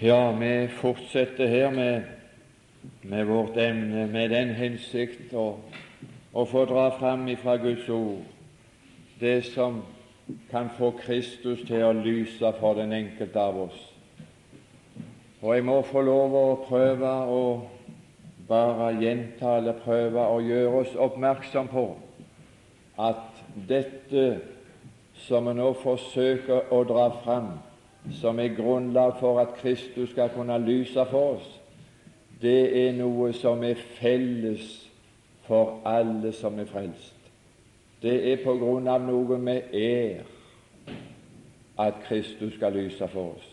Ja, vi fortsetter her med, med vårt emne med den hensikt å, å få dra fram ifra Guds ord det som kan få Kristus til å lyse for den enkelte av oss. Og jeg må få lov å prøve å bare gjenta eller prøve å gjøre oss oppmerksom på at dette som vi nå forsøker å dra fram, som er grunnlag for at Kristus skal kunne lyse for oss, det er noe som er felles for alle som er frelst. Det er på grunn av noe vi er at Kristus skal lyse for oss.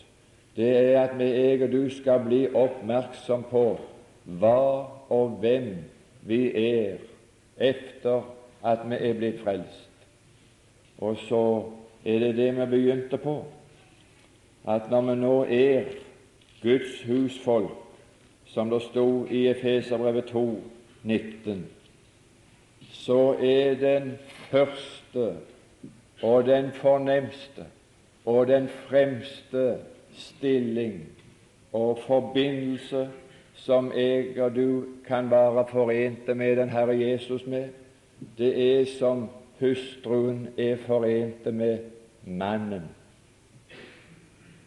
Det er at vi, jeg og du, skal bli oppmerksom på hva og hvem vi er etter at vi er blitt frelst. Og så er det det vi begynte på at når vi nå er Guds husfolk, som det sto i Efeserbrevet 2, 19, så er den første og den fornemste og den fremste stilling og forbindelse som jeg og du kan være forente med den Herre Jesus med, det er som hustruen er forente med mannen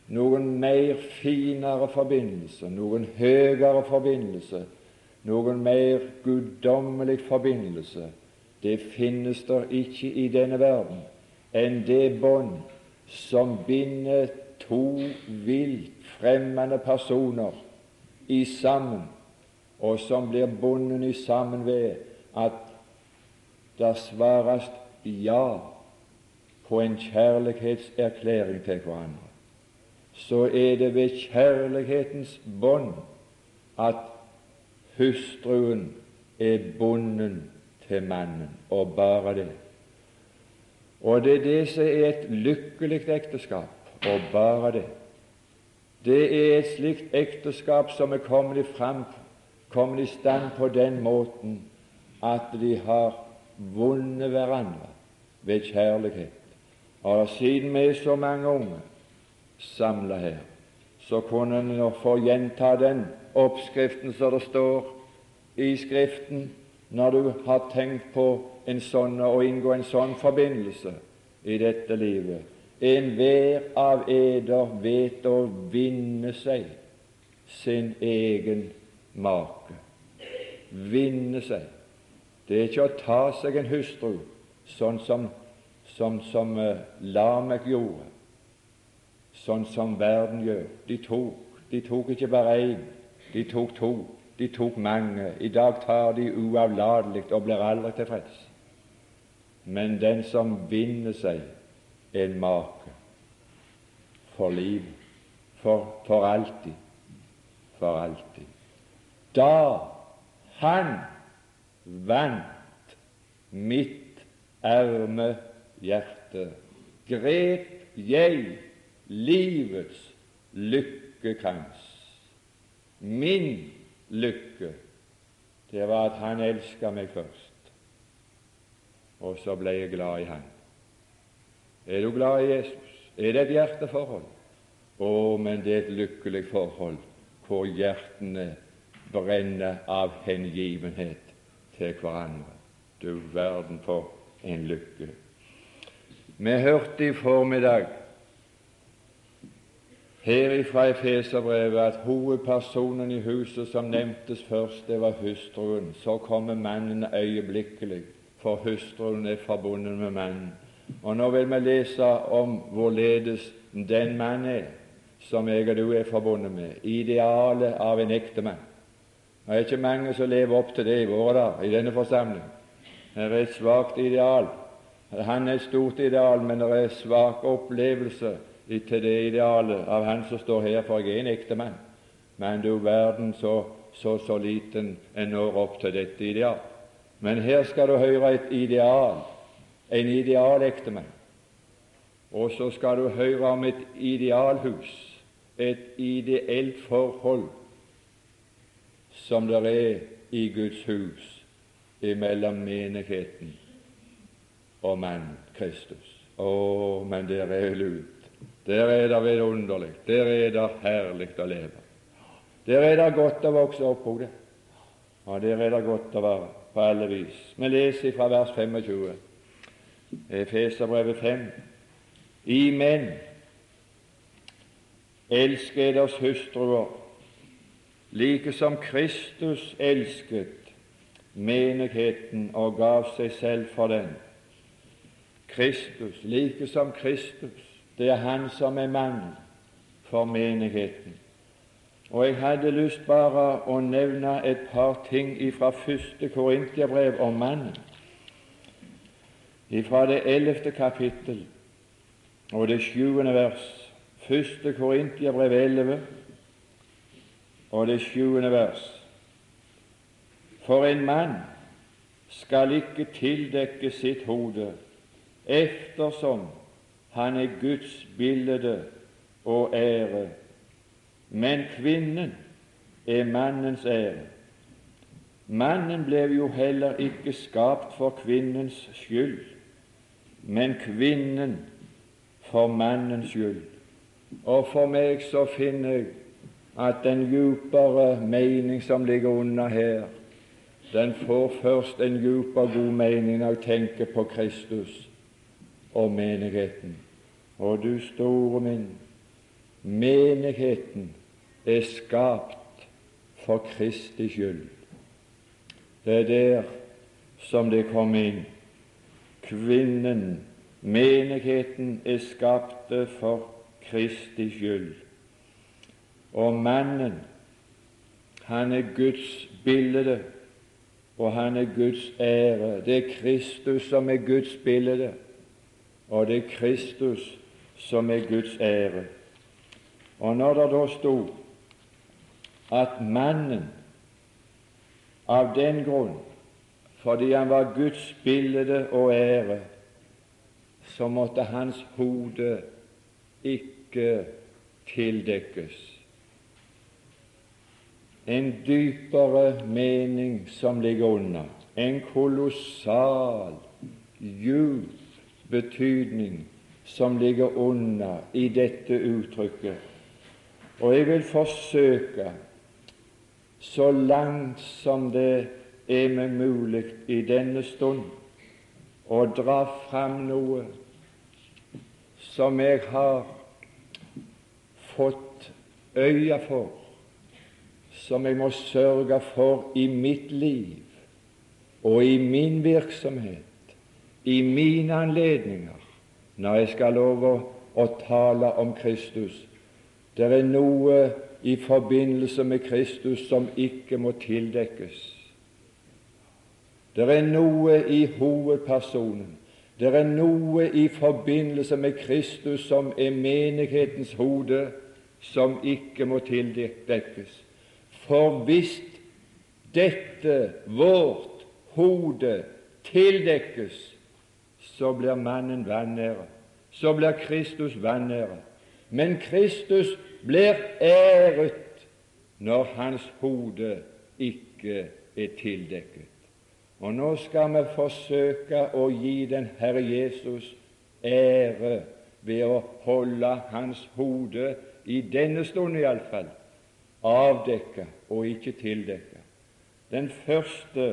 noen mer finere forbindelse, noen høyere forbindelse, noen mer guddommelig forbindelse, det finnes der ikke i denne verden enn det bånd som binder to vilt fremmede personer i sammen, og som blir bundet i sammen ved at det svares ja på en kjærlighetserklæring til hverandre så er det ved kjærlighetens bånd at hustruen er bonden til mannen, og bare det. Og det er det som er et lykkelig ekteskap, og bare det. Det er et slikt ekteskap som er kommet, frem, kommet i stand på den måten at de har vunnet hverandre ved kjærlighet. Og siden vi er så mange unge, samla her, så kunne en nå få gjenta den oppskriften som det står i Skriften, når du har tenkt på en sånn, å inngå en sånn forbindelse i dette livet. Enhver av eder vet å vinne seg sin egen make. Vinne seg. Det er ikke å ta seg en hustru, sånn som, som, som uh, Lamek gjorde sånn som verden gjør. De tok, de tok ikke bare én, de tok to, de tok mange. I dag tar de uavlatelig og blir aldri tilfreds. Men den som vinner seg en make for livet, for, for alltid, for alltid Da han vant mitt arme hjerte, grep jeg livets lykkekrans. Min lykke, det var at han elska meg først, og så ble jeg glad i han. Er du glad i Jesus? Er det et hjerteforhold? Å, men det er et lykkelig forhold hvor hjertene brenner av hengivenhet til hverandre. Du verden for en lykke. Vi hørte i formiddag her ifra Efeserbrevet at hovedpersonen i huset som nevntes først, det var hustruen. Så kommer mannen øyeblikkelig, for hustruen er forbundet med mannen. Og Nå vil vi lese om hvorledes den mann er som jeg og du er forbundet med, idealet av en ektemann. Det er ikke mange som lever opp til det i våre dager i denne forsamling. Det er et svakt ideal. Han er et stort ideal, men det er svak opplevelse til det idealet av han som står her, for jeg er en ektemann. Men du verden så, så, så liten en når opp til dette ideal. Men her skal du høre et ideal, en idealektemann. Og så skal du høre om et idealhus, et ideelt forhold som det er i Guds hus imellom menigheten og mann Kristus. Å, men det er lut Der er det vidunderlig. Der er det herlig å leve. Der er det godt å vokse opp, Hode. Ja, der er det godt å være på alle vis. Vi leser fra vers 25. Efeserbrevet 5. I menn elsker eders hustruer, like som Kristus elsket menigheten og gav seg selv for den. Kristus, like som Kristus, det er Han som er mann for menigheten. Og jeg hadde lyst bare å nevne et par ting fra første Korintiabrev om mannen. Fra det ellevte kapittel og det sjuende vers. Første Korintiabrev elleve og det sjuende vers. For en mann skal ikke tildekke sitt hode, eftersom han er Guds bilde og ære men kvinnen er mannens ære. Mannen ble jo heller ikke skapt for kvinnens skyld, men kvinnen for mannens skyld. Og for meg så finner jeg at den djupere mening som ligger under her, den får først en djup og god mening når jeg tenker på Kristus og menigheten. Og du store min, menigheten er skapt for Kristi skyld. Det er der som det kom inn. Kvinnen, menigheten, er skapt for Kristi skyld. Og mannen, han er Guds bilde, og han er Guds ære. Det er Kristus som er Guds bilde, og det er Kristus som er Guds ære. Og når det da stod at mannen av den grunn, fordi han var Guds bilde og ære, så måtte hans hode ikke tildekkes. En dypere mening som ligger under, en kolossal, djup betydning som ligger under i dette uttrykket. Og jeg vil forsøke så langt som det er meg mulig i denne stund, å dra fram noe som jeg har fått øye for, som jeg må sørge for i mitt liv og i min virksomhet, i mine anledninger, når jeg skal love å, å tale om Kristus. Det er noe i forbindelse med Kristus som ikke må tildekkes. Det er noe i hovedpersonen, det er noe i forbindelse med Kristus som er menighetens hode, som ikke må tildekkes. For hvis dette, vårt hode, tildekkes, så blir mannen vanære. Så blir Kristus vanære. Men Kristus blir æret når hans hode ikke er tildekket. Og nå skal vi forsøke å gi den Herre Jesus ære ved å holde hans hode, i denne stund iallfall, avdekka og ikke tildekka. Den første,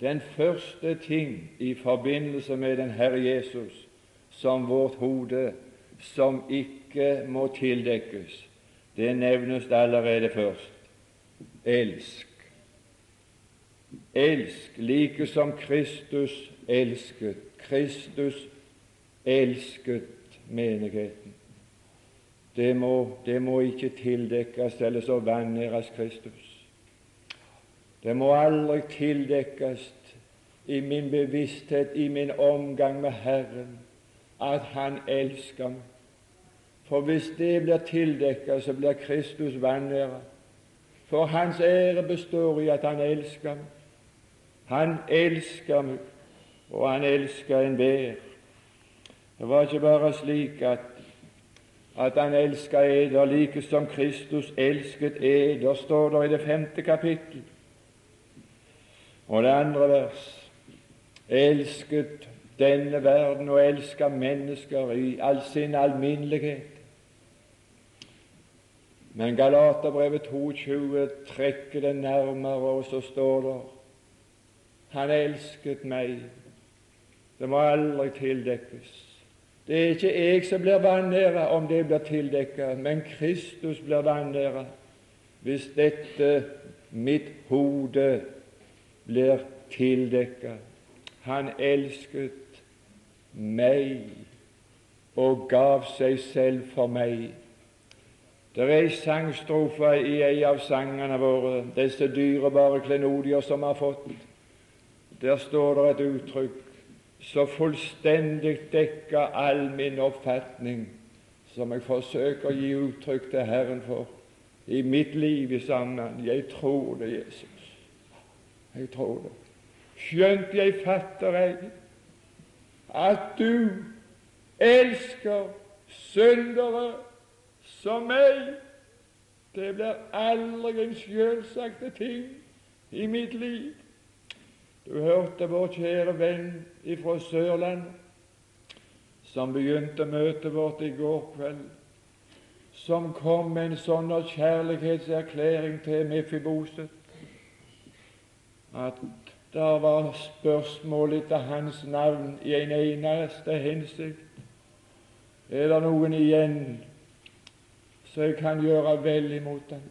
den første ting i forbindelse med den Herre Jesus som vårt hode som ikke må tildekkes, det nevnes allerede først. Elsk. Elsk like som Kristus elsket. Kristus elsket menigheten. Det må, det må ikke tildekkes eller så vanæres Kristus. Det må aldri tildekkes i min bevissthet, i min omgang med Herren, at Han elsker meg. For hvis det blir tildekket, så blir Kristus vanæret. For Hans ære består i at Han elsker meg. Han elsker meg, og Han elsker enhver. Det var ikke bare slik at, at Han elsker eder like som Kristus elsket eder, står det i det femte kapittel. Og det andre vers elsket denne verden og elsket mennesker i all sin alminnelighet. Men Galaterbrevet 22 trekker det nærmere, og så står det Han elsket meg. Det må aldri tildekkes. Det er ikke jeg som blir vanæra om det blir tildekket, men Kristus blir vanæra hvis dette mitt hode blir tildekket. Han elsket meg og gav seg selv for meg. Det er ei sangstrofe i ei av sangene våre, disse dyrebare klenodier som vi har fått. Der står det et uttrykk så fullstendig dekker all min oppfatning, som jeg forsøker å gi uttrykk til Herren for i mitt liv i sammen. Jeg tror det, Jesus. Jeg tror det. Skjønt jeg fatter ei at du elsker syndere som meg. Det blir aldri en selvsagte ting i mitt liv. Du hørte vår kjære venn ifra Sørlandet, som begynte møtet vårt i går kveld, som kom med en sånn kjærlighetserklæring til Mefiboset at det var spørsmål etter hans navn i en eneste hensikt. Er det noen igjen så jeg kan gjøre vel imot ham,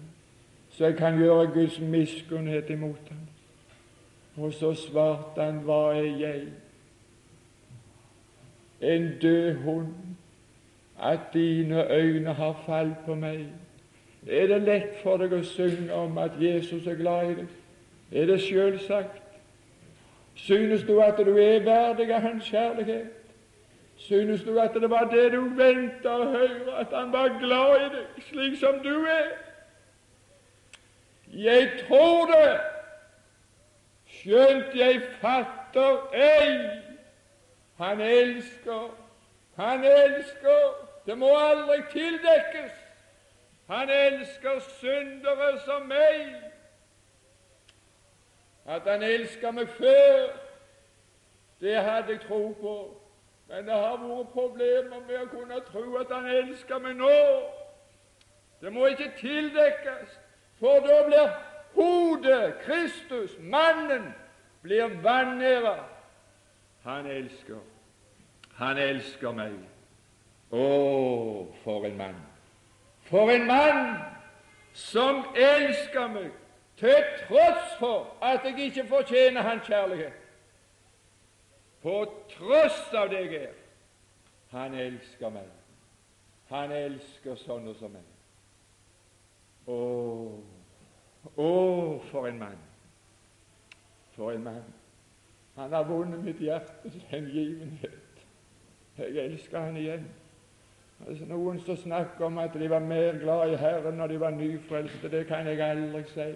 så jeg kan gjøre Guds miskunnhet imot ham. Og så svarte han, hva er jeg? En død hund, at dine øyne har falt på meg. Er det lett for deg å synge om at Jesus er glad i deg? Er det selvsagt? Synes du at du er verdig av Hans kjærlighet? Synes du at det var det du venta å høre, at han var glad i deg slik som du er? Jeg tror det, skjønt jeg fatter ei. Han elsker, han elsker. Det må aldri tildekkes. Han elsker syndere som meg. At han elsket meg før, det hadde jeg tro på. Men det har vært problemer med å kunne tro at Han elsker meg nå. Det må ikke tildekkes, for da blir hodet, Kristus, mannen, blir vanæra. Han elsker. Han elsker meg. Å, for en mann! For en mann som elsker meg, til tross for at jeg ikke fortjener hans kjærlighet på tross av det jeg er. Han elsker meg. Han elsker sånne som meg. Å, å, for en mann! For en mann! Han har vunnet mitt hjertes hengivenhet. Jeg elsker han igjen. Altså Noen som snakker om at de var mer glad i Herren når de var nyfrelste, det kan jeg aldri si.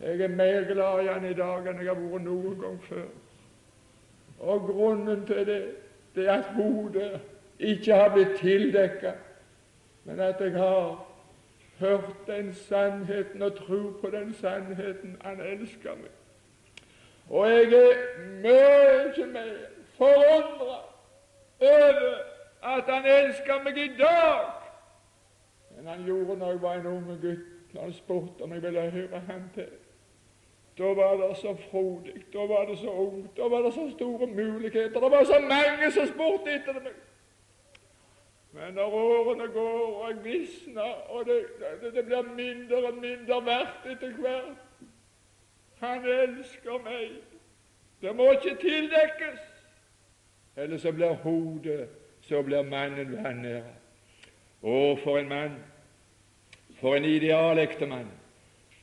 Jeg er mer glad i Han i dag enn jeg har vært noen gang før. Og grunnen til det, det er at hodet ikke har blitt tildekket, men at jeg har hørt den sannheten og tro på den sannheten. Han elsker meg. Og jeg er mye mer forundra over at han elsker meg i dag enn han gjorde når jeg var en unge gutt, når han spurte om jeg ville høre ham til. Da var det så frodig, da var det så ungt, da var det så store muligheter. Det var så mange som spurte etter meg. Men når årene går, og jeg visner, og det, det, det blir mindre og mindre verdt etter hvert Han elsker meg. Det må ikke tildekkes. Eller så blir hodet, så blir mannen vanæra. Å, for en mann! For en idealektemann!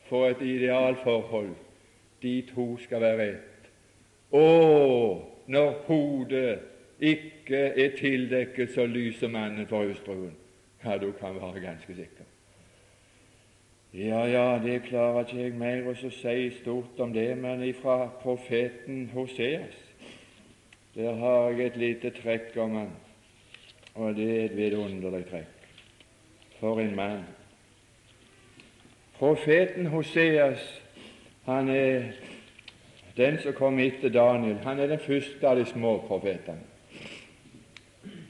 For et idealforhold! de to skal være ett. Å, når hodet ikke er tildekket, så lyser mannen for hustruen. Ja, du kan være ganske sikker. Ja, ja, det klarer ikke jeg mer å si stort om det, men ifra profeten Hoseas der har jeg et lite trekk om han, og det er et vidunderlig trekk. For en mann! Profeten Hoseas han er Den som kom etter Daniel, han er den første av de små profetene.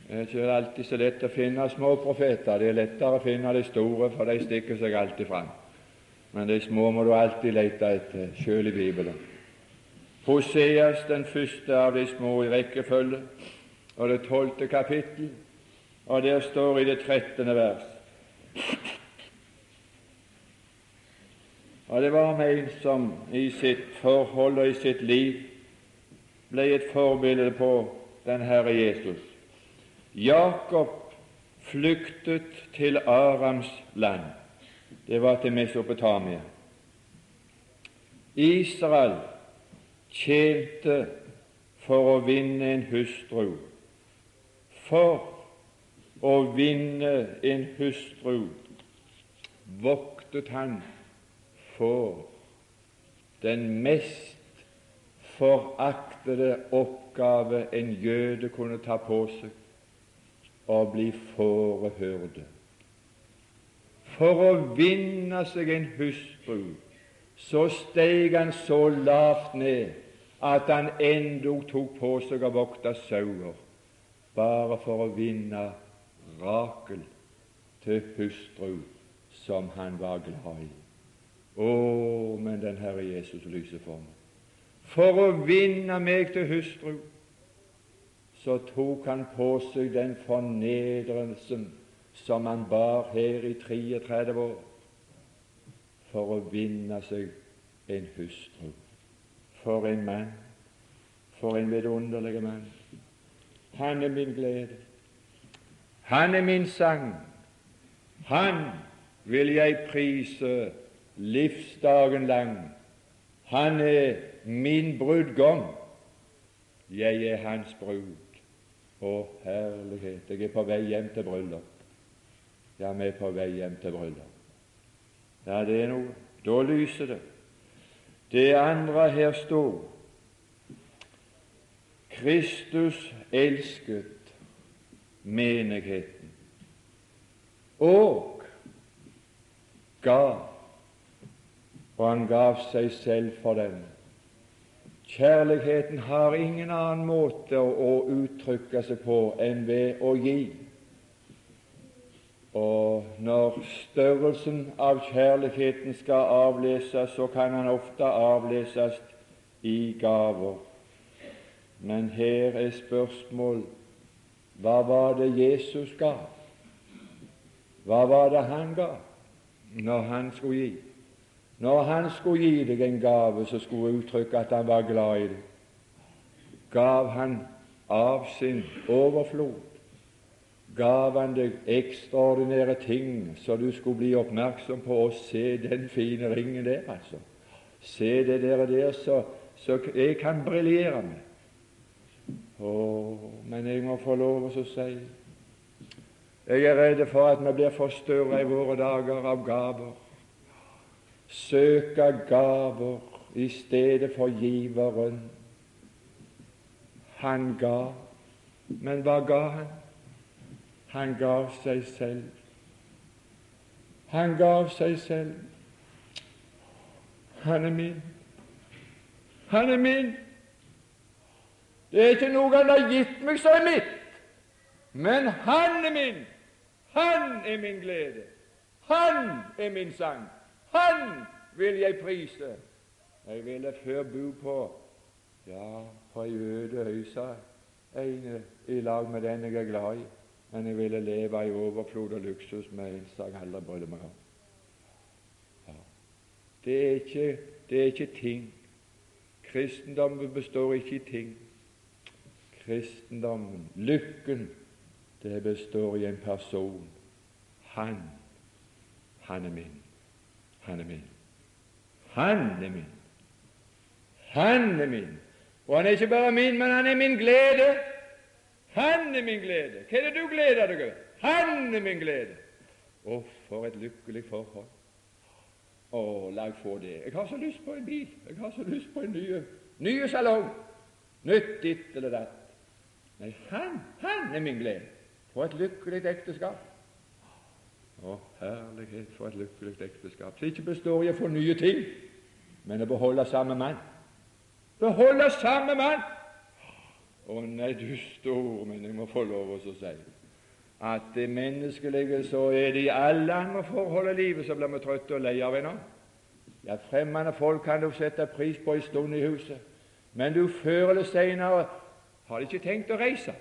Det er ikke alltid så lett å finne små profeter. Det er lettere å finne de store, for de stikker seg alltid fram. Men de små må du alltid lete etter, sjøl i Bibelen. Hoseas, den første av de små i rekkefølge, og det tolvte kapittel, og der står i det trettende vers Og det var om en som i sitt forhold og i sitt liv ble et forbilde på den Herre Jesus. Jakob flyktet til Arams land. Det var til Mesopotamia. Israel tjente for å vinne en hustru. For å vinne en hustru voktet han for den mest foraktede oppgave en jøde kunne ta på seg å bli fårehyrde. For å vinne seg en hustru så steg han så lavt ned at han endog tok på seg å vokte sauer, bare for å vinne Rakel til hustru som han var glad i. Å, men den Herre Jesus lyser for meg. For å vinne meg til hustru, så tok han på seg den fornedrelsen som han bar her i 33 år, for å vinne seg en hustru. For en mann, for en vidunderlig mann. Han er min glede. Han er min sang. Han vil jeg prise livsdagen lang. Han er min brudgom, jeg er hans brud. Å, herlighet, jeg er på vei hjem til bryllup. Ja, vi er på vei hjem til bryllup. Ja, det er noe. Da lyser det. Det andre her står Kristus elsket menigheten og gav og han gav seg selv for dem. Kjærligheten har ingen annen måte å, uttrykke seg på enn ved å gi. Og når størrelsen av kjærligheten skal avleses, så kan han ofte avleses i gaver. Men her er spørsmål hva var det Jesus ga? Hva var det han ga når han skulle gi? Når han skulle gi deg en gave som skulle uttrykke at han var glad i deg, gav han av sin overflod. Gav han deg ekstraordinære ting så du skulle bli oppmerksom på å se den fine ringen der, altså. Se det der, der så, så jeg kan briljere med. Å, men jeg må få lov å si Jeg er redd for at vi blir forstørra i våre dager av gaver søke gaver i stedet for giveren. Han ga, men hva ga han? Han gav seg selv. Han gav seg selv. Han er min. Han er min. Det er ikke noe han har gitt meg som er mitt, men han er min. Han er min glede. Han er min sang. Han vil jeg prise. Jeg ville før bo på ja, på ei øde øy, sa jeg, i lag med den jeg er glad i. Men jeg ville leve i overflod og luksus med en som jeg aldri brydde meg om. Ja. Det, er ikke, det er ikke ting. Kristendommen består ikke i ting. Kristendommen, lykken, det består i en person. Han, han er min. Han er min. Han er min. Han er min. Og han er ikke bare min, men han er min glede. Han er min glede. Hva er det du gleder deg over? Han er min glede. Å, for et lykkelig forhold. Å, la meg få det. Jeg har så lyst på en bil. Jeg har så lyst på en ny, nye salong. Nytt ditt eller datt. Nei, han, han er min glede. For et lykkelig ekteskap. Å, herlighet for et lykkelig ekteskap som ikke består i å få nye ting, men å beholde samme mann. Beholde samme mann. Å nei, du store, men jeg må få lov å si at det menneskelige så er det i alle andre forhold i livet så blir vi trøtte og leie av hverandre. Ja, fremmede folk kan du sette pris på en stund i huset, men du før eller senere har de ikke tenkt å reise.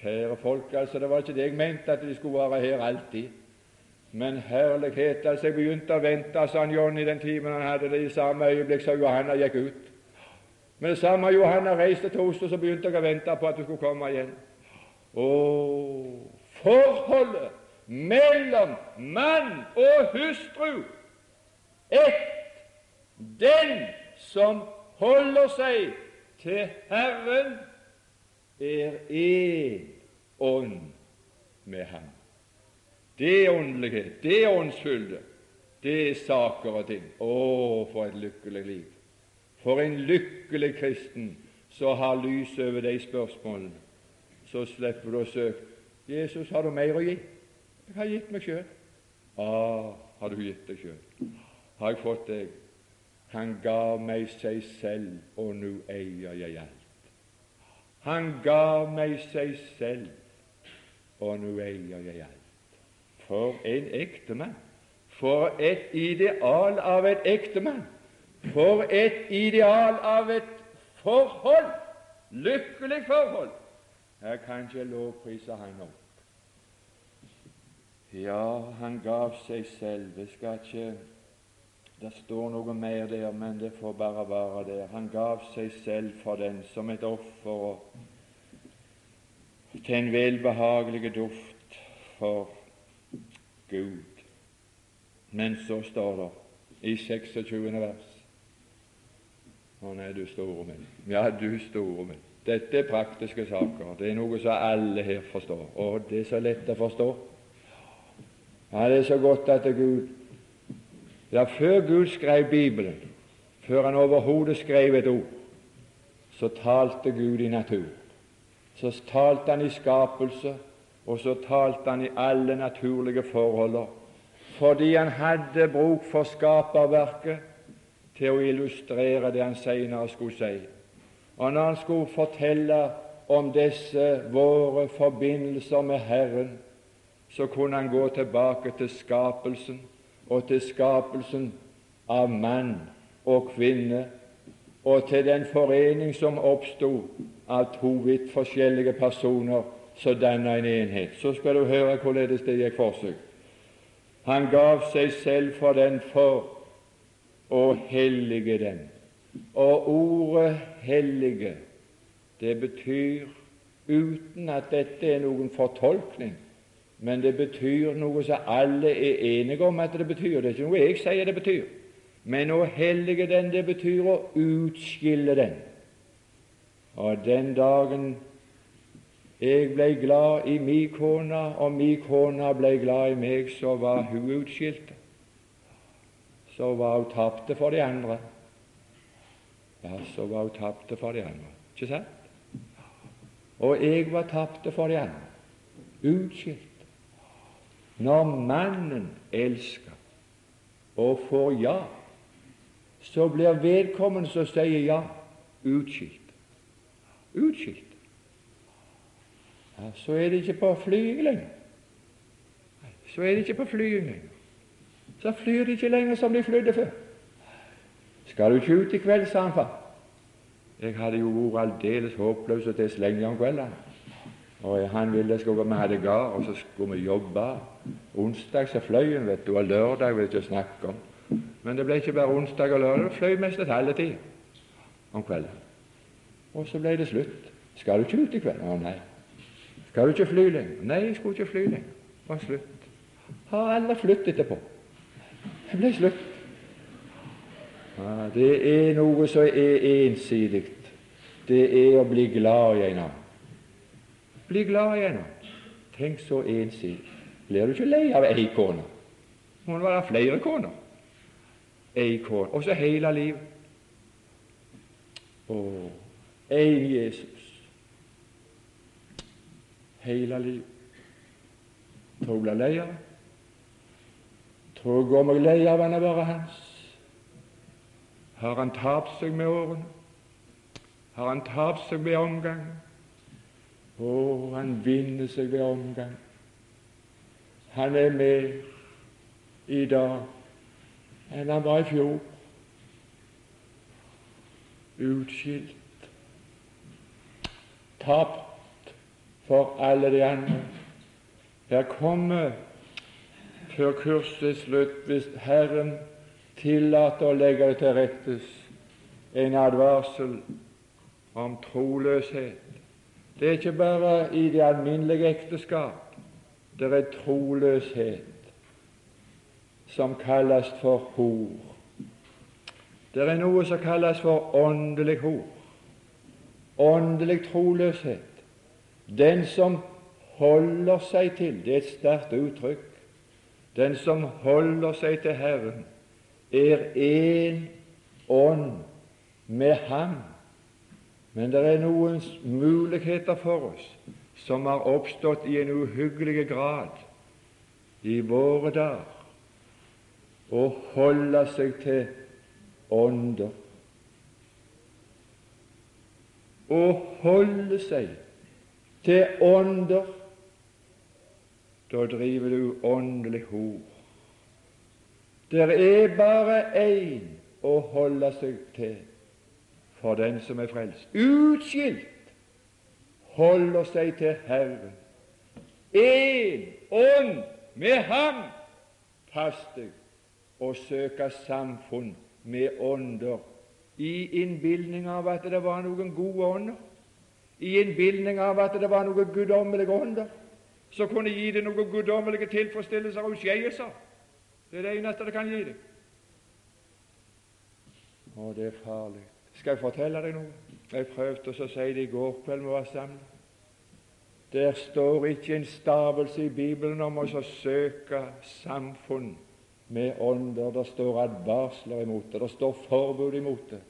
Kjære folk, altså, det var ikke det jeg mente, at de skulle være her alltid. Men herlighet, altså, jeg begynte å vente, sa han John i den timen han hadde det, i samme øyeblikk som Johanna gikk ut. Men det samme Johanna reiste til Oslo, så begynte jeg å vente på at du skulle komme igjen. Å, forholdet mellom mann og hustru ett den som holder seg til Herren, er én ånd med ham. Det er åndelighet, det er åndsfylde, det er saker og ting. Å, for et lykkelig liv! For en lykkelig kristen som har lys over de spørsmålene. Så slipper du å søke. 'Jesus, har du mer å gi?' 'Jeg har gitt meg sjøl.' 'Ah, har du gitt deg sjøl?' 'Har jeg fått deg?' Han gav meg seg selv, og nå eier jeg alt. Han gav meg seg selv, og nå eier jeg alt. For en ektemann! For et ideal av et ektemann! For et ideal av et forhold! Lykkelig forhold! Her kan ikke lovprise han opp. Ja, han gav seg selv. Det skal ikke Det står noe mer der, men det får bare være der. Han gav seg selv for den som et offer og til en velbehagelig duft for Gud. Men så står det i 26. vers å nei, du store min. Ja, du store min. Dette er praktiske saker. Det er noe som alle her forstår. Og det er så lett å forstå. Ja, det er så godt at Gud Ja, før Gud skrev Bibelen, før Han overhodet skrev et ord, så talte Gud i natur. Så talte Han i skapelse, og så talte Han i alle naturlige forhold. Fordi Han hadde bruk for skaperverket til å illustrere det han senere skulle si. Og når han skulle fortelle om disse våre forbindelser med Herren, så kunne han gå tilbake til skapelsen og til skapelsen av mann og kvinne, og til den forening som oppsto av to vidt forskjellige personer som danna en enhet. Så skal du høre hvorledes det gikk for seg. Han gav seg selv for den for å hellige dem. Og ordet 'hellige' det betyr, uten at dette er noen fortolkning, men det betyr noe som alle er enige om at det betyr. Det er ikke noe jeg sier det betyr. Men å hellige den, det betyr å utskille den. Og den dagen jeg ble glad i mi kone, og mi kone ble glad i meg, så var hun utskilt så var hun tapt for de andre. Ja, så var hun tapt for de andre. Ikke sant? Og jeg var tapt for de andre. Utskilt. Når mannen elsker og får ja, så blir vedkommende som sier ja, utskilt. Utskilt. Ja, så er det ikke på flyet lenger. Så er det ikke på flyet lenger så flyr de ikke lenger som de flydde før. Skal du ikke ut i kveld, sa han far. Jeg hadde jo vært aldeles håpløs til å slenge om kveldene. Og han ville skulle, vi hadde gard, og så skulle vi jobbe. Onsdag så fløy han, vet du, og lørdag vil jeg ikke snakke om. Men det ble ikke bare onsdag og lørdag, det fløy mest et halve tid om kvelden. Og så ble det slutt. Skal du ikke ut i kveld? Å nei. Skal du ikke fly lenger? Nei, jeg skulle ikke fly lenger. Var slutt. Har aldri flyttet etterpå. Det ble slutt. Ja, det er noe som er ensidig. Det er å bli glad i en annen. Bli glad i en annen. Tenk så ensidig. Blir du ikke lei av ei kone? Må det være flere koner? Ei kone. Og så hele livet. Å, én Jesus. Hele livet. Tror du blir lei av det? Tror går meg lei av han å være hans. Har han tapt seg med årene? Har han tapt seg med omgang? Å, han vinner seg ved omgang. Han er med i dag enn han var i fjor. Utskilt, tapt for alle de andre. Her kommer, før kurset slutt, hvis Herren tillater å legge det til rettes, en advarsel om troløshet. Det er ikke bare i det alminnelige ekteskap det er troløshet som kalles for hor. Det er noe som kalles for åndelig hor. Åndelig troløshet. Den som holder seg til Det er et sterkt uttrykk. Den som holder seg til Herren, er én ånd med Ham. Men det er noen muligheter for oss som har oppstått i en uhyggelig grad i våre dager å holde seg til ånder. Å holde seg til ånder, da driver du åndelig hor. Det er bare én å holde seg til for den som er frelst. Utskilt holder seg til Herren. Én ånd med Ham. Pass deg og søke samfunn med ånder i innbilning av at det var noen gode ånder, i innbilning av at det var noen guddommelige ånder som kunne gi deg noen guddommelige tilfredsstillelser og utskeielser. Det er det eneste det kan gi deg. Og det er farlig. Skal jeg fortelle deg noe? Jeg prøvde å si det i går kveld vi var samlet. Der står ikke en stavelse i Bibelen om å søke samfunn med ånder. Det står advarsler imot det, det står forbud imot det.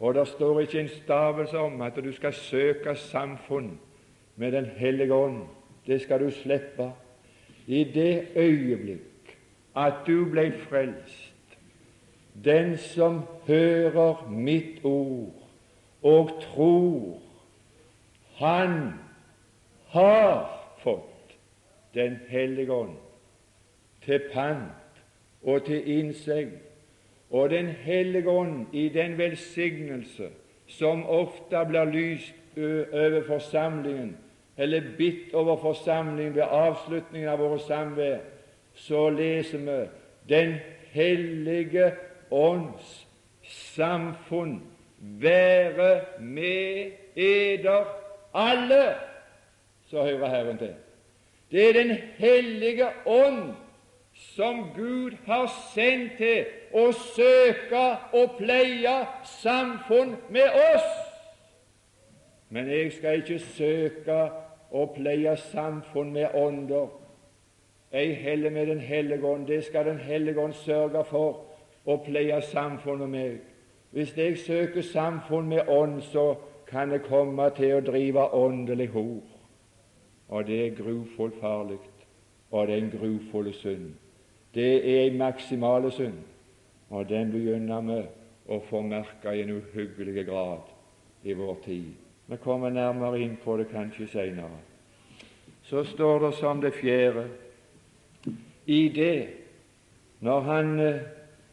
Og det står ikke en stavelse om at du skal søke samfunn med Den hellige ånd. Det skal du slippe. I det øyeblikk at du ble frelst, den som hører mitt ord og tror, han har fått Den hellige ånd til pant og til innsegn. Og Den hellige ånd i den velsignelse som ofte blir lyst over forsamlingen, eller bitt over forsamlingen ved avslutningen av våre samvær, så leser vi Den hellige ånds samfunn være med eder alle, så hører Herren til. Det er Den hellige ånd som Gud har sendt til å søke og pleie samfunn med oss. Men jeg skal ikke søke og pleie samfunn med ånder, ei heller med Den hellige ånd. Det skal Den hellige ånd sørge for å pleie samfunnet med. Hvis jeg søker samfunn med ånd, så kan jeg komme til å drive åndelig hor. Og det er grufullt farlig, og det er en grufull synd. Det er en maksimale synd, og den begynner vi å få merke i en uhyggelig grad i vår tid. Vi kommer nærmere inn på det kanskje senere. Så står det som det fjerde i det når han eh,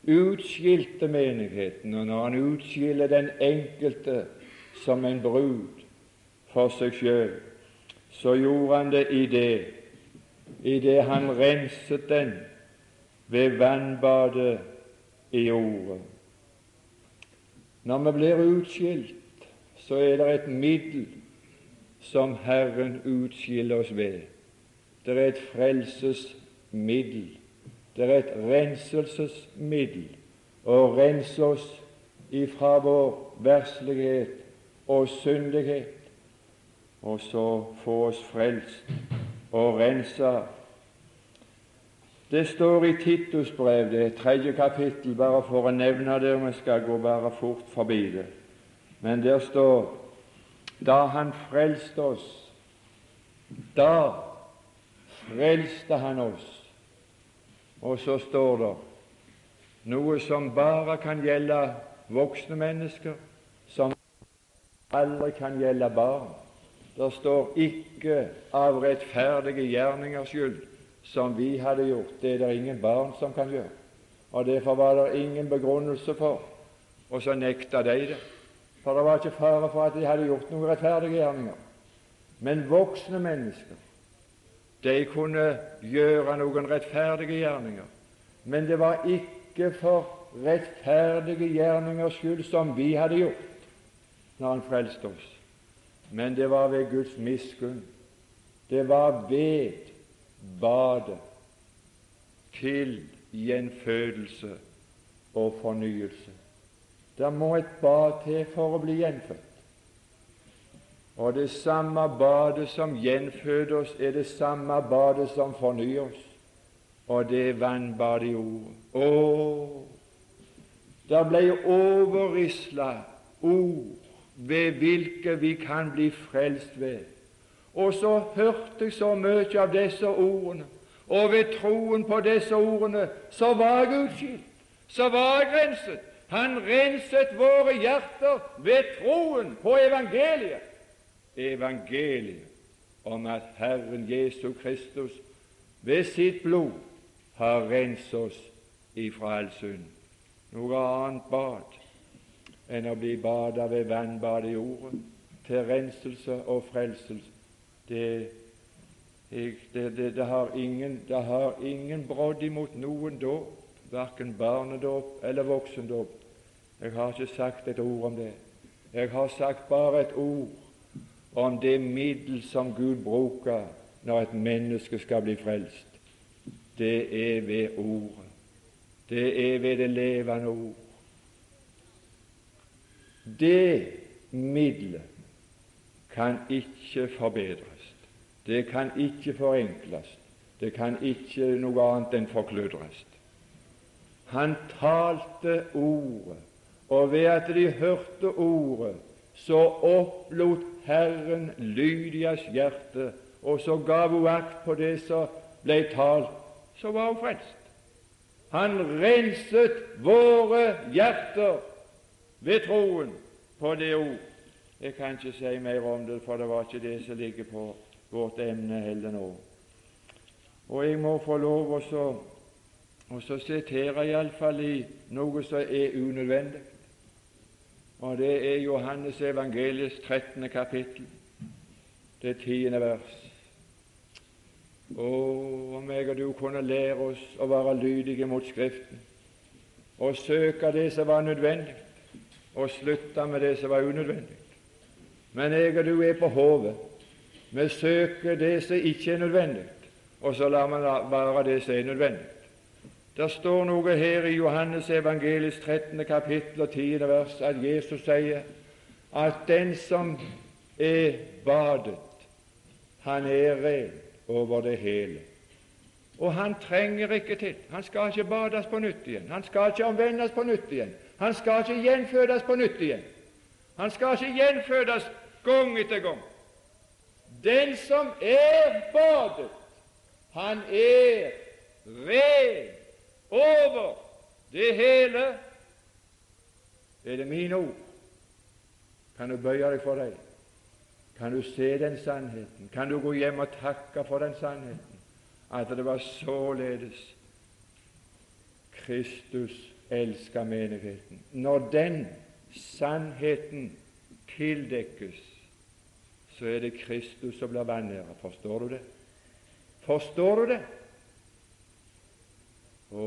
utskilte menigheten, og når han utskiller den enkelte som en brud for seg sjøl, så gjorde han det i det, i det han renset den ved vannbadet i Ordet. Når vi blir utskilt, så er det et middel som Herren utskiller oss ved. Det er et frelsesmiddel. Det er et renselsesmiddel å rense oss ifra vår verslighet og syndighet, og så få oss frelst og rensa det står i Titus brev, det er tredje kapittel, bare for å nevne det, og vi skal gå bare fort forbi det. Men der står da Han frelste oss, da frelste Han oss. Og så står det noe som bare kan gjelde voksne mennesker, som aldri kan gjelde barn. Det står ikke av rettferdige gjerningers skyld som vi hadde gjort. Det er det ingen barn som kan gjøre. Og Derfor var det ingen begrunnelse for, og så nekta de det. For det var ikke fare for at de hadde gjort noen rettferdige gjerninger. Men voksne mennesker, de kunne gjøre noen rettferdige gjerninger. Men det var ikke for rettferdige gjerningers skyld som vi hadde gjort når Han frelste oss, men det var ved Guds miskunn. Det var ved badet til gjenfødelse og fornyelse. Det må et bad til for å bli gjenfødt. Og det samme badet som gjenføder oss, er det samme badet som fornyer oss. Og det er vannbadet i ordet. Å, der ble overrisla ord ved hvilke vi kan bli frelst ved. Og så hørte jeg så mye av disse ordene, og ved troen på disse ordene så var jeg utskilt, så var jeg renset. Han renset våre hjerter ved troen på evangeliet. Evangeliet om at Herren Jesu Kristus ved sitt blod har renset oss ifra all synd. Noe annet bad enn å bli bada ved vannbad i jorden til renselse og frelselse. Det, det, det, det har ingen, ingen brodd imot noen dåp, verken barnedåp eller voksendåp. Jeg har ikke sagt et ord om det. Jeg har sagt bare et ord om det middel som Gud bruker når et menneske skal bli frelst. Det er ved Ordet. Det er ved det levende ord. Det middelet kan ikke forbedres. Det kan ikke forenkles. Det kan ikke noe annet enn forkludres. Han talte Ordet og ved at de hørte ordet, så opplot Herren Lydias hjerte, og så gav hun akt på det som ble talt. Så var hun frelst. Han renset våre hjerter ved troen på det ord. Jeg kan ikke si mer om det, for det var ikke det som ligger på vårt emne heller nå. Og jeg må få lov å sitere iallfall i noe som er unødvendig og det er Johannes evangeliets 13. kapittel, det tiende vers. Å, om jeg og du kunne lære oss å være lydige mot Skriften og søke det som var nødvendig, og slutte med det som var unødvendig. Men jeg og du er på hovet. Vi søker det som ikke er nødvendig, og så lar vi være det som er nødvendig. Det står noe her i Johannes evangelis 13. kapittel og 10. vers at Jesus sier at den som er badet, han er ren over det hele. Og han trenger ikke til. Han skal ikke bades på nytt igjen. Han skal ikke omvendes på nytt igjen. Han skal ikke gjenfødes på nytt igjen. Han skal ikke gjenfødes gang etter gang. Den som er badet, han er ren over det hele er det mine ord. Kan du bøye deg for dem? Kan du se den sannheten? Kan du gå hjem og takke for den sannheten? At det var således Kristus elska menigheten. Når den sannheten tildekkes, så er det Kristus som blir vanæra. Forstår du det? Forstår du det? Å,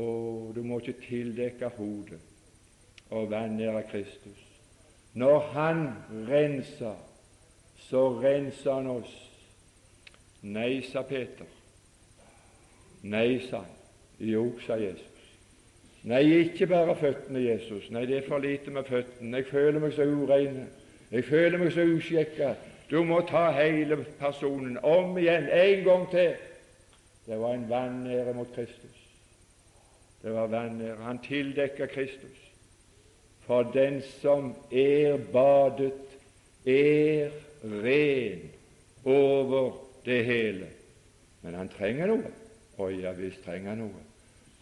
du må ikke tildekke hodet og vanære Kristus. Når Han renser, så renser Han oss. Nei, sa Peter. Nei, sa han. Jo, sa Jesus. Nei, ikke bare føttene, Jesus. Nei, det er for lite med føttene. Jeg føler meg så urein. Jeg føler meg så uskikka. Du må ta hele personen om igjen, en gang til. Det var en vanære mot Kristus. Det var vanære. Han tildekker Kristus. For den som er badet, er ren over det hele. Men han trenger noe. Å ja visst trenger han noe.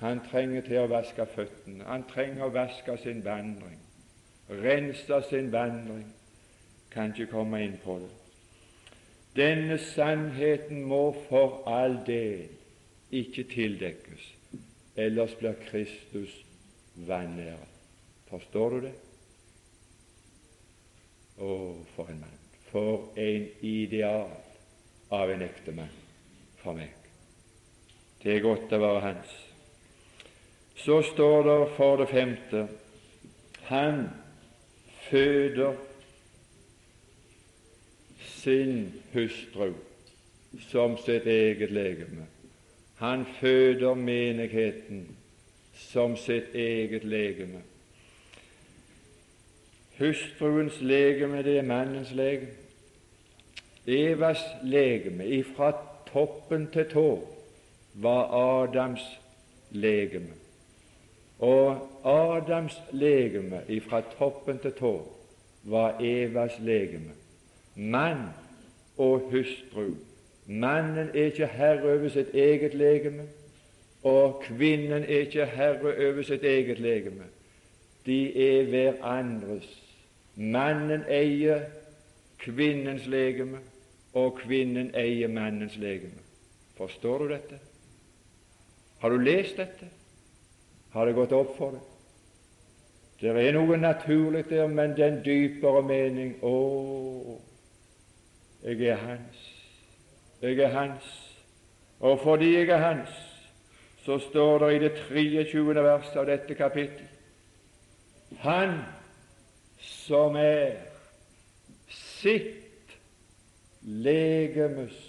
Han trenger til å vaske føttene. Han trenger å vaske sin vandring, rense sin vandring. Kan ikke komme inn på det. Denne sannheten må for all del ikke tildekkes, ellers blir Kristus vanæret. Forstår du det? Å, for en mann! For en ideal av en ektemann for meg. Det er godt å være hans. Så står det for det femte han føder sin hustru som sitt eget legeme. Han føder menigheten som sitt eget legeme. Hustruens legeme, det er mannens legeme. Evas legeme, ifra toppen til tå, var Adams legeme. Og Adams legeme ifra toppen til tå var Evas legeme. Mann og hustru. Mannen er ikke herre over sitt eget legeme, og kvinnen er ikke herre over sitt eget legeme. De er hverandres. Mannen eier kvinnens legeme, og kvinnen eier mannens legeme. Forstår du dette? Har du lest dette? Har det gått opp for deg? Det er noe naturlig der, men den dypere mening Å, jeg er hans. Jeg er hans. Og fordi jeg er hans, så står det i det 23. verset av dette kapittel Han som er sitt legemes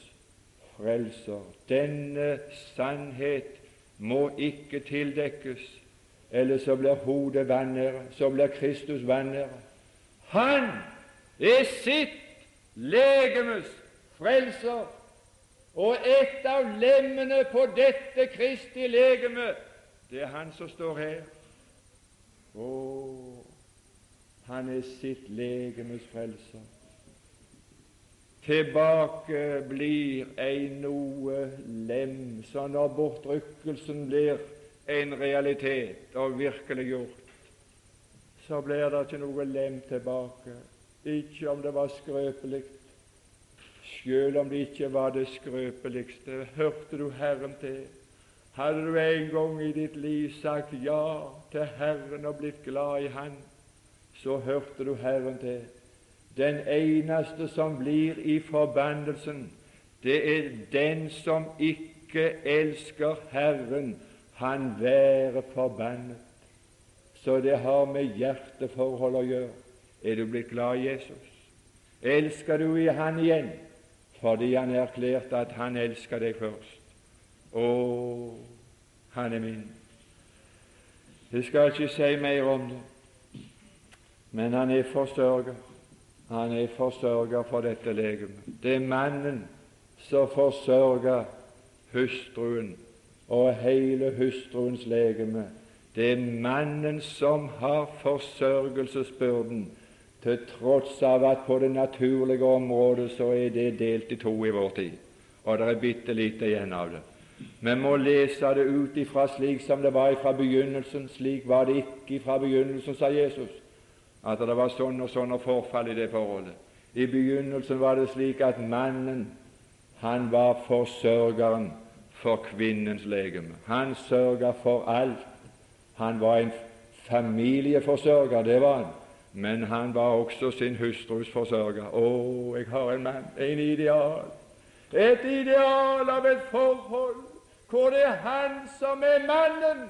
frelser. Denne sannhet må ikke tildekkes, eller så blir hodet vanære, så blir Kristus vanære. Han er sitt legemes frelser, og et av lemmene på dette Kristi legeme, det er han som står her. Å, han er sitt legemes frelser. Tilbake blir ei noe lem, så når bortrykkelsen blir en realitet og virkeliggjort, så blir det ikke noe lem tilbake, ikke om det var skrøpelig, selv om det ikke var det skrøpeligste. Hørte du Herren til? Hadde du en gang i ditt liv sagt ja til Herren og blitt glad i Han, så hørte du Herren til. Den eneste som blir i forbannelsen, det er den som ikke elsker Herren, han være forbannet. Så det har med hjerteforhold å gjøre. Er du blitt glad i Jesus? Elsker du i Han igjen fordi Han erklærte at Han elsker deg først? Å, Han er min. Jeg skal ikke si mer om det, men Han er forsørger. Han er forsørger for dette legemet. Det er mannen som forsørger hustruen og hele hustruens legeme. Det er mannen som har forsørgelsesbyrden, til tross av at på det naturlige området så er det delt i to i vår tid, og det er bitte lite igjen av det. Vi må lese det ut ifra slik som det var fra begynnelsen. Slik var det ikke fra begynnelsen, sa Jesus at det var sånn og sånn og forfall i det forholdet. I begynnelsen var det slik at mannen han var forsørgeren for kvinnens legeme. Han sørga for alt. Han var en familieforsørger, det var han. Men han var også sin hustrus forsørger. Å, jeg har en mann, en ideal. Et ideal av et forhold hvor det er han som er mannen,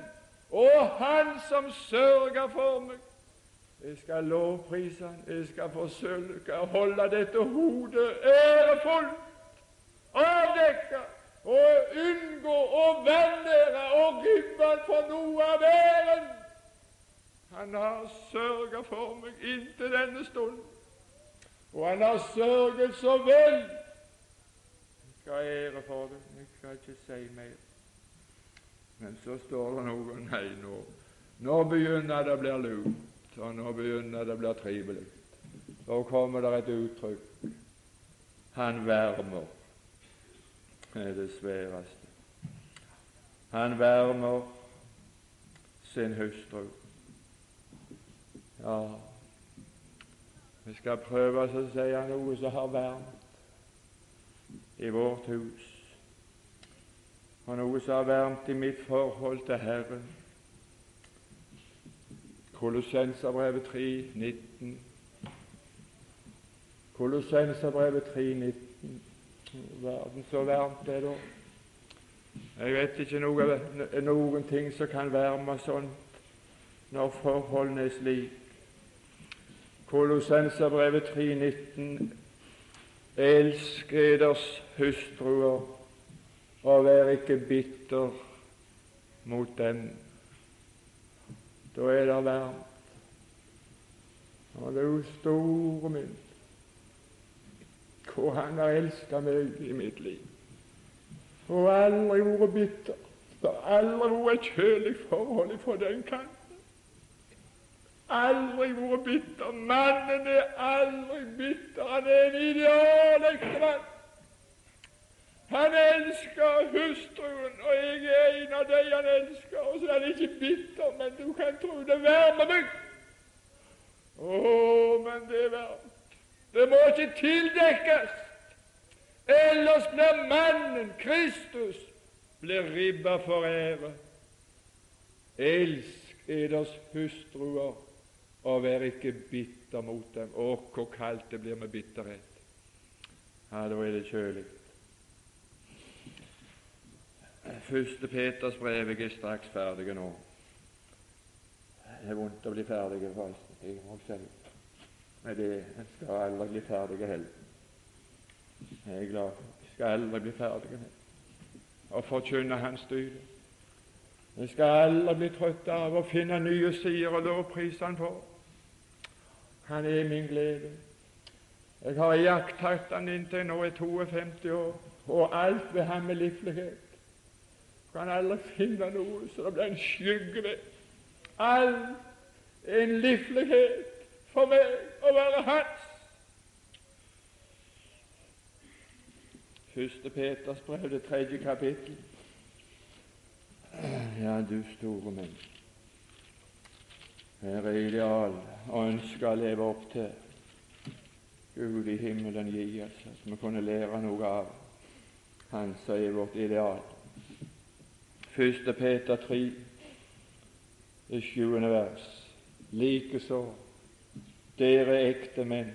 og han som sørger for meg. Jeg skal lovprise Han, jeg skal forsøke å holde dette hodet ærefullt, avdekka og unngå å vanære og ribbe for noe av æren. Han har sørget for meg inntil denne stund, og han har sørget så vel. Jeg skal ha ære for det, jeg skal ikke si mer. Men så står det noe Nei, nå, nå begynner det å bli lurt. og nå begynner det å bli trivelig. Så kommer det et uttrykk han varmer. Det er det sværeste. Han varmer sin hustru. Ja, Vi skal prøve oss å si noe som har varmt i vårt hus, og noe som har varmt i mitt forhold til Herren. Kolossenserbrevet 3, 19. Kolossenserbrevet 3, 19. Verden, så varmt det er da. Jeg vet ikke noe, noen ting som kan varme sånn når forholdene er slik. Kolossenserbrevet 3,19.: Elsk eders hustruer, og vær ikke bitter mot dem. Da er det varmt. Og det er jo store min, hvor han har elska meg i mitt liv. Og aldri vært bitter. Det har aldri vært et kjølig forhold fra den kanten aldri vært bitter. Mannen er aldri bitter. Han er en ideal ektemann. Han elsker hustruen, og jeg er en av de han elsker. Og så er han ikke bitter, men du kan tro det varmer meg. Å, men det er varmt. Det må ikke tildekkes. Ellers blir mannen, Kristus, blir ribba for ære. Elsk eders hustruer og vær ikke bitter mot dem. Å, hvor kaldt det blir med bitterhet. Ja, da er det kjølig. Første Peters brev jeg er straks ferdig nå. Det er vondt å bli ferdig, forresten. Jeg må selv. Men det en skal aldri bli ferdig heller. Jeg er glad for Jeg skal aldri bli ferdig med å forkynne Hans studie. Jeg skal aldri bli trøtt av å finne nye sider og lovprise Han for. Han er min glede. Jeg har iakttatt han inntil nå er 52 år, og alt ved ham er livlighet. Kan aldri finne noe så det blir en skygge ved. Alt er en livlighet for meg å være hans. Første Peters brev, det tredje kapittel. Ja, du store menneske. Her er ideal og ønsker å leve opp til. Gud i himmelen gi oss at vi kunne lære noe av Han som er vårt ideal. Første Peter 3, det sjuende vers. Likeså, dere ekte menn,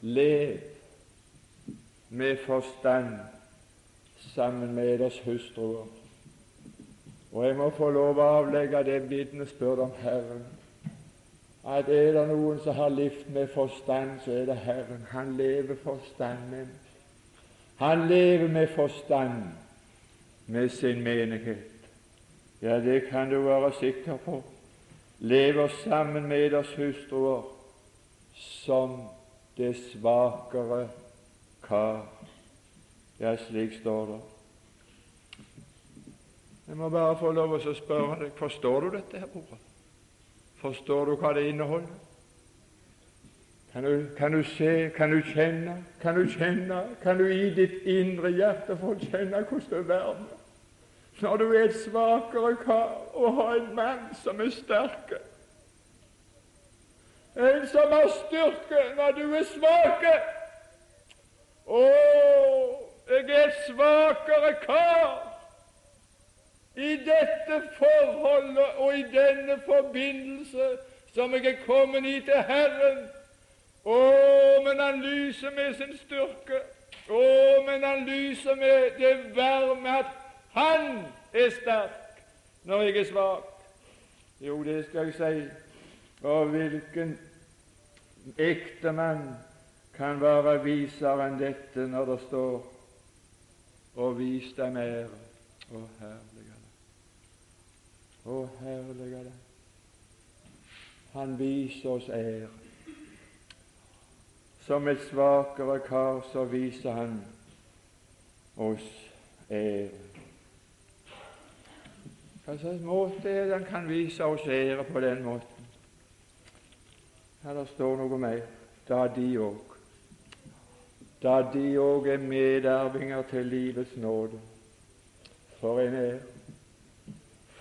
lev med forstand sammen med deres hustruer og jeg må få lov å avlegge det vitnesbyrd om Herren at er det noen som har levd med forstand, så er det Herren. Han lever forstanden. Han lever med forstand med sin menighet. Ja, det kan du være sikker på. Lever sammen med deres hustruer som det svakere kar. Ja, slik står det. Jeg må bare få lov å spørre deg forstår du dette, her, bror? Forstår du hva det inneholder? Kan du, kan du, se, kan du kjenne, kan du kjenne, kan du i ditt indre hjerte få kjenne hvordan det varmer når du er et svakere kar, og har en mann som er sterk? En som har styrke når du er svak. Å, jeg er et svakere kar i dette forholdet og i denne forbindelse som jeg er kommet i til Herren. Å, men han lyser med sin styrke. Å, men han lyser med det varme at han er sterk når jeg er svak. Jo, det skal jeg si. Og hvilken ektemann kan være visere enn dette når det står 'og vis deg mer, Å, herlige å, herlige deg. Han viser oss ære. Som et svakere kar så viser han oss ære. Hva slags måte er det han kan vise oss ære på den måten? Her det står noe mer. Da de òg Da de òg er medarvinger til livets nåde. For en ære!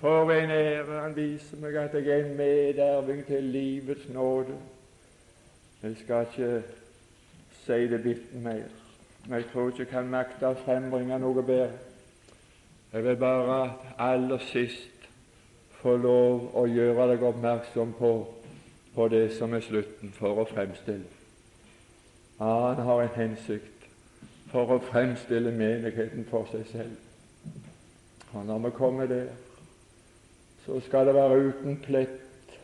For en ære han viser meg at jeg er en medarving til livets nåde. Jeg skal ikke si det bitte mer, men jeg tror ikke jeg kan makte å frembringe noe bedre. Jeg vil bare aller sist få lov å gjøre deg oppmerksom på, på det som er slutten for å fremstille. Han har en hensikt for å fremstille menigheten for seg selv. Og når vi kommer der, så skal det være uten plett,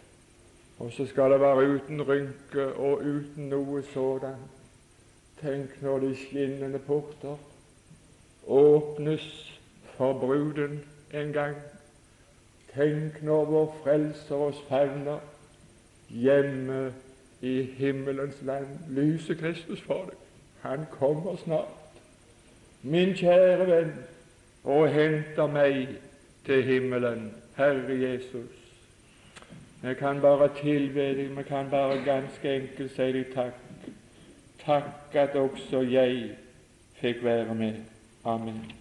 og så skal det være uten rynke og uten noe sådan. Tenk når de skinnende porter åpnes for bruden en gang. Tenk når vår Frelser oss favner hjemme i himmelens land. Lyser Kristus for deg. Han kommer snart. Min kjære venn, og henter meg til himmelen, Herre Jesus. Vi kan bare tilbe deg, vi kan bare ganske enkelt si deg takk. Takk at også jeg fikk være med. Amen.